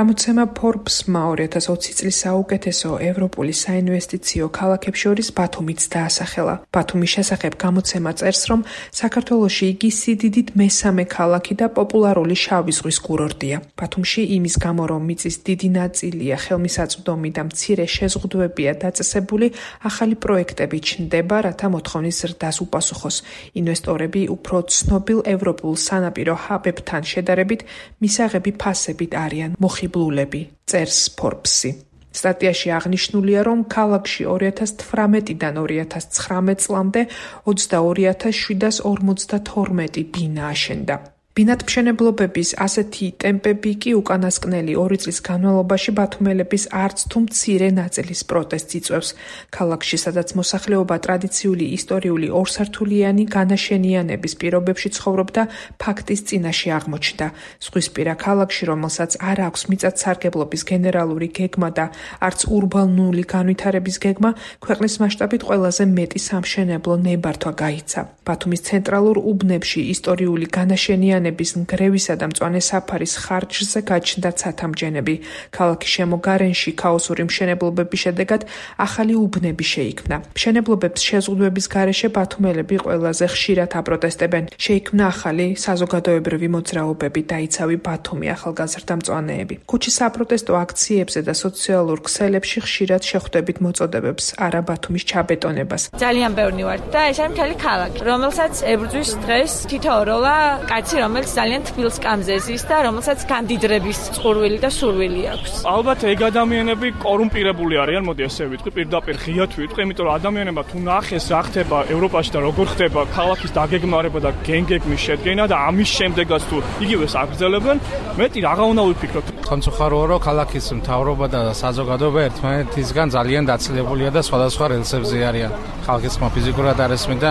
გამოცემა Forbes-მა 2020 წლის საუკეთესო ევროპული საინვესტიციო ქალაქებს შორის ბათუმიც დაასახელა. ბათუმის შესახებ გამოცემა წერს, რომ საქართველოში იგი სიდიდით მესამე ქალაქი და პოპულარული შავი ზღვის კურორტია. ბათუმში იმის გამო, რომ მიწის დიდი ნაწილია ხელმისაწვდომი და მცირე შეზღუდვებია დაწესებული, ახალი პროექტები ჩნდება, რათა მოთხოვნის ზრდას უპასუხოს. ინვესტორები უფრო ცნობილ ევროპულ სანაპირო ჰაბებთან შედარებით მისაღები ფასებით არიან მოხიბლულები, წერს Forbes-ი. სტატიაში აღნიშნულია, რომ ქალაქში 2018-დან 2019 წლამდე 22752 ბინა აშენდა. ბინადმშენებლობების ასეთი ტემპები კი უკანასკნელი ორი წლის განმავლობაში ბათუმელების არც თუ მცირე ნაწილის პროტესტს იწვევს. ქალაქში, სადაც მოსახლეობა ტრადიციული ისტორიული ორსართულიანი განაშენიანების პირობებში ცხოვრობდა, ფაქტის წინაშე აღმოჩნდა. ზღვისპირა ქალაქში, რომელსაც არ აქვს მიწათსარგებლობის გენერალური გეგმა და არც ურბანული განვითარების გეგმა, ქვეყნის მასშტაბით ყველაზე მეტი სამშენებლო ნებართვა გაიცა. ბათუმის ცენტრალურ უბნებში ისტორიული განაშენიანების ადამიანების ნგრევისა და მწვანე საფარის ხარჯზე გაჩნდა ცათამჯენები. ქალაქის შემოგარენში ქაოსური მშენებლობების შედეგად ახალი უბნები შეიქმნა. მშენებლობების შეზღუდვების გარეშე ბათუმელები ყველაზე ხშირად აპროტესტებენ. შეიქმნა ახალი საზოგადოებრივი მოძრაობები, დაიცავი ბათუმი ახალგაზრდა მწვანეები. ქუჩის საპროტესტო აქციებზე და სოციალურ ქსელებში ხშირად შეხვდებით მოწოდებებს არა ბათუმის ჩაბეტონებას. ძალიან ბევრი ვარ და ეს არის მთელი ქალაქი, რომელსაც ებრძვის დღეს თითოეულა კაცი რომელიც ძალიან თბილს კამზე ზის და რომელსაც გამდიდრების წყურვილი და სურვილი აქვს. ალბათ ეგ ადამიანები კორუმპირებული არიან, მოდი ასე ვიტყვი, პირდაპირ ღიად ვიტყვი, იმიტომ რომ ადამიანებმა თუ ნახეს რა ხდება ევროპაში და როგორ ხდება ქალაქის დაგეგმარება და გენგეგმის შედგენა და ამის შემდეგაც თუ იგივეს აგრძელებენ, მეტი რაღა უნდა ვიფიქროთ. კონცოხაროა რომ ქალაქის მთავრობა და საზოგადოება ერთმანეთისგან ძალიან დაცლებულია და სხვადასხვა რელსებზე არიან. ხალხის ხმა ფიზიკურად არ ესმენდა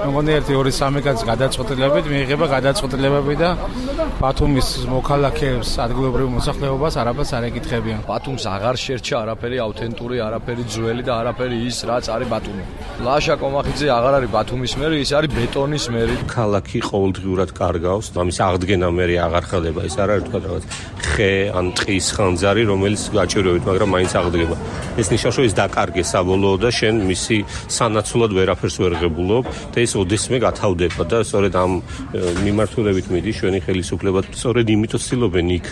მეგონი 1-2-3 კაცი გადაწყვეტილებით მიიღება გადაწყვეტილებები და ბათუმის მოქალაქეებს ადგილობრივ მოსახლეობას არაფერს არ ეკითხებიან. ბათუმს აღარ შერჩა არაფერი აუთენტური, არაფერი ძველი და არაფერი ის, რაც არის ბათუმი. ლაშა კომახიძე აღარ არის ბათუმის მერი, ის არის ბეტონის მერი. ქალაქი ყოველდღიურად კარგავს, ამის აღდგენა მერი აღარ ხდება, ეს არ არის თქვა რაღაც ხე ან ტყის ხანძარი, რომელიც გაჭირვებით, მაგრამ მაინც აღდგება. ეს ნიშნავს, რომ ის დაკარგეს საბოლოო და შენ მისი სანაცვლოდ ვერაფერს ვერ ღებულობ და ეს ოდესმე გათავდება და სწორედ ამ მიმართულებით მიდის ჩვენი ხელისუფლება სწორედ იმიტომ ცდილობენ იქ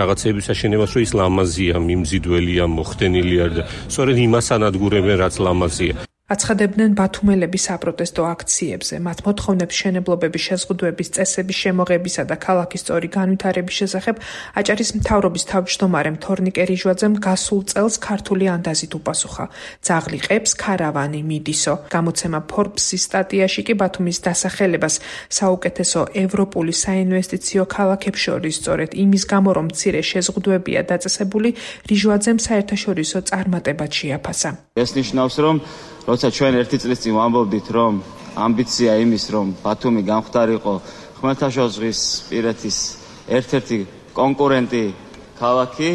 რაღაცების აშენებას რომ ის ლამაზია, მიმზიდველია, მოხდენილი არ და სწორედ იმას ანადგურებენ რაც ლამაზია. აცხადებდნენ ბათუმელების საპროტესტო აქციებზე. მათ მოთხოვნებს შენებლობების შეზღუდვების წესების შემოღებისა და ქალაქის სწორი განვითარების შესახებ აჭარის მთავრობის თავმჯდომარემ თორნიკე რიჟვაძემ გასულ წელს ქართული ანდაზით უპასუხა. ძაღლი ყებს ქარავანი მიდისო. გამოცემა Forbes-ის სტატიაში კი ბათუმის დასახელებას საუკეთესო ევროპული საინვესტიციო ქალაქებს შორის სწორედ იმის გამო რომ მცირე შეზღუდვებია დაწესებული, რიჟვაძემ საერთაშორისო წარმატებად შეაფასა. ეს ნიშნავს რომ როცა ჩვენ ერთი წლის წინ ვამბობდით, რომ ამბიცია იმის, რომ ბათუმი გამختارიყო ხმელთაშუაზღვის პირეთის ერთ-ერთი კონკურენტი ქალაქი,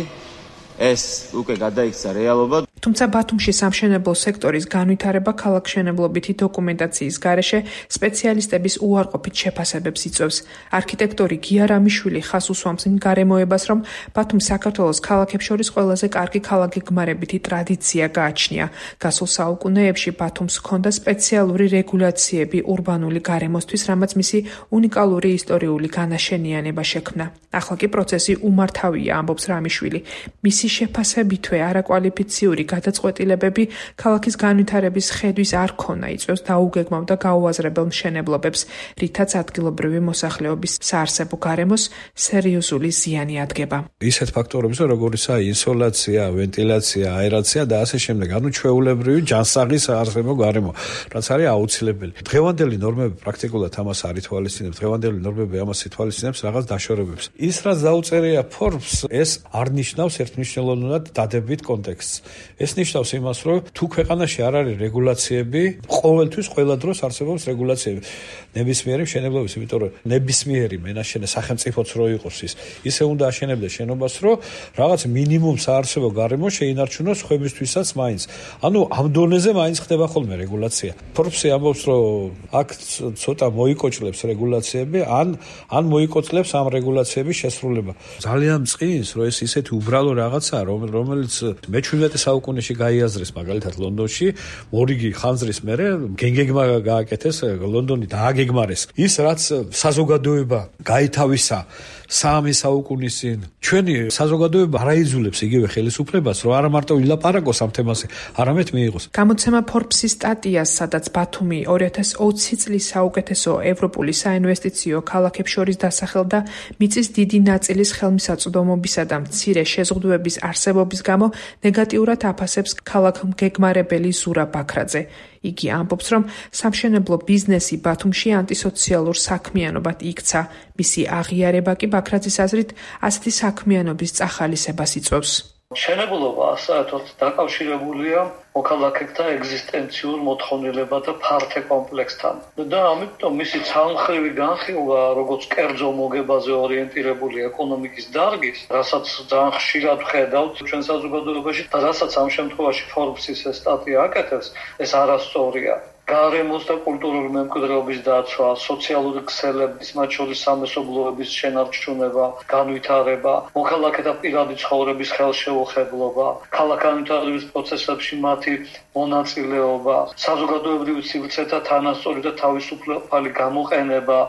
ეს უკვე გადაიქცა რეალობად. თუმცა ბათუმში სამშენებლო სექტორის განვითარება ქალაქშენებლობითი დოკუმენტაციის გარეშე სპეციალისტების უარყოფით შეფასებებს იწვევს. არქიტექტორი გიარამიშვილი ხას უსვამს იმ გარემოებას, რომ ბათუმს საქართველოს ქალაქებს შორის ყველაზე კარგი ქალაქგეგმარებითი ტრადიცია გააჩნია. გასულ საუკუნეებში ბათუმს ჰქონდა სპეციალური რეგულაციები урბანული გარემოსთვის, რამაც მისი უნიკალური ისტორიული განაშენიანება შექმნა. ახლა კი პროცესი უმართავია, ამბობს რამიშვილი. მისი შეფასებითვე არაკვალიფიციური გადაწყვეტილებები ქალაქის განვითარების ხედვის არ ქონა იწევს დაუგეგმავ და გაუაზრებელ მშენებლობებს, რითაც ადგილობრივი მოსახლეობის საარსებო გარემოს სერიოზული ზიანი ადგება. ისეთ ფაქტორებზე როგორიცაა ინსოლაცია, ვენტილაცია, აერაცია და ასე შემდეგ, ანუ ჩვეულებრივი ჯანსაღის საარსებო გარემო, რაც არის აუცილებელი. დღევანდელი ნორმები პრაქტიკულად ამას არ ითვალისწინებს, დღევანდელი ნორმები ამას ითვალისწინებს რაღაც დაშორებებს. ის რაც დაუწერია Forbes, ეს არ ნიშნავს ერთმნიშვნელოვნად დადებით კონტექსტს. ეს ნიშნავს იმას, რომ თუ ქვეყანაში არ არის რეგულაციები, ყოველთვის ყველა დროს არსებობს რეგულაციები. ნებისმიერი მშენებლობის, იმიტომ რომ ნებისმიერი მენაშენე სახელმწიფოც რო იყოს ის, ისე უნდა აშენებდეს შენობას, რომ რაღაც მინიმუმ საარსებო გარემო შეინარჩუნოს ხვებისთვისაც მაინც. ანუ ამ დონეზე მაინც ხდება ხოლმე რეგულაცია. ფორბსი ამბობს, რომ აქ ცოტა მოიკოჭლებს რეგულაციები, ან ან მოიკოჭლებს ამ რეგულაციების შესრულება. ძალიან წყინს, რომ ეს ისეთი უბრალო რაღაცაა, რომელიც მე-17 საუკუნეში გაიაზრეს მაგალითად ლონდონში, მორიგი ხანძრის მერე გენგეგმა გააკეთეს ლონდონი დააგეგმარეს. ის რაც საზოგადოება გაითავისა სამი საუკუნის წინ ჩვენი საზოგადოება არაიძულებს იგივე ხელისუფლებას, რომ არა მარტო ილაპარაკოს ამ თემაზე, არამედ მიიღოს. გამოცემა Forbes-ის სტატიას, სადაც ბათუმი 2020 წლის საუკეთესო ევროპული საინვესტიციო ქალაქებს შორის დასახელდა მიწის დიდი ნაწილის ხელმისაწვდომობისა და მცირე შეზღუდვების არსებობის გამო ნეგატიურად აფასებს ქალაქ გეგმარებელი ზურა ბაქრაძე. იგი ამბობს, რომ სამშენებლო ბიზნესი ბათუმში ანტისოციალურ საქმიანობად იქცა. მისი აღიარება კი ბაქრაძის აზრით ასეთი საქმიანობის წახალისებას იწვევს. შენებულობა საერთოდ დაკავშირებულია მოქალაქეთა ეგზისტენციურ მოთხოვნილებათა ფართე კომპლექსთან და ამიტომ მისი ცალმხრივი განხილვა როგორც კერძო მოგებაზე ორიენტირებული ეკონომიკის დარგის, რასაც ძალიან ხშირად ხედავთ ჩვენ საზოგადოებაში და რასაც ამ შემთხვევაში Forbes-ის სტატია აკეთებს, ეს არასწორია. გარემოს და კულტურული მემკვიდრეობის დაცვა, სოციალური ქსელების, მათ შორის სამესობლოების შენარჩუნება, განვითარება, მოქალაქეთა პირადი ცხოვრების ხელშეუხებლობა, ქალაქგანვითარების პროცესებში მათი მონაწილეობა, საზოგადოებრივი სივრცეთა თანასწორი და თავისუფლი გამოყენება,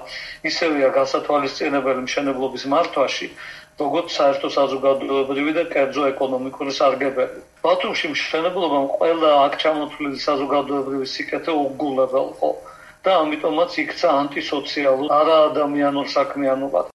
ისევეა გასათვალისწინებელი მშენებლობის მართვაში. როგორც საერთო საზოგადოებრივი და კერძო ეკონომიკური სარგებელი. ბათუმში მშენებლობამ ყველა აქ ჩამოთვლილი საზოგადოებრივი სიკეთე უგულებელყო და ამიტომაც იქცა ანტისოციალურ არაადამიანურ საქმიანობად.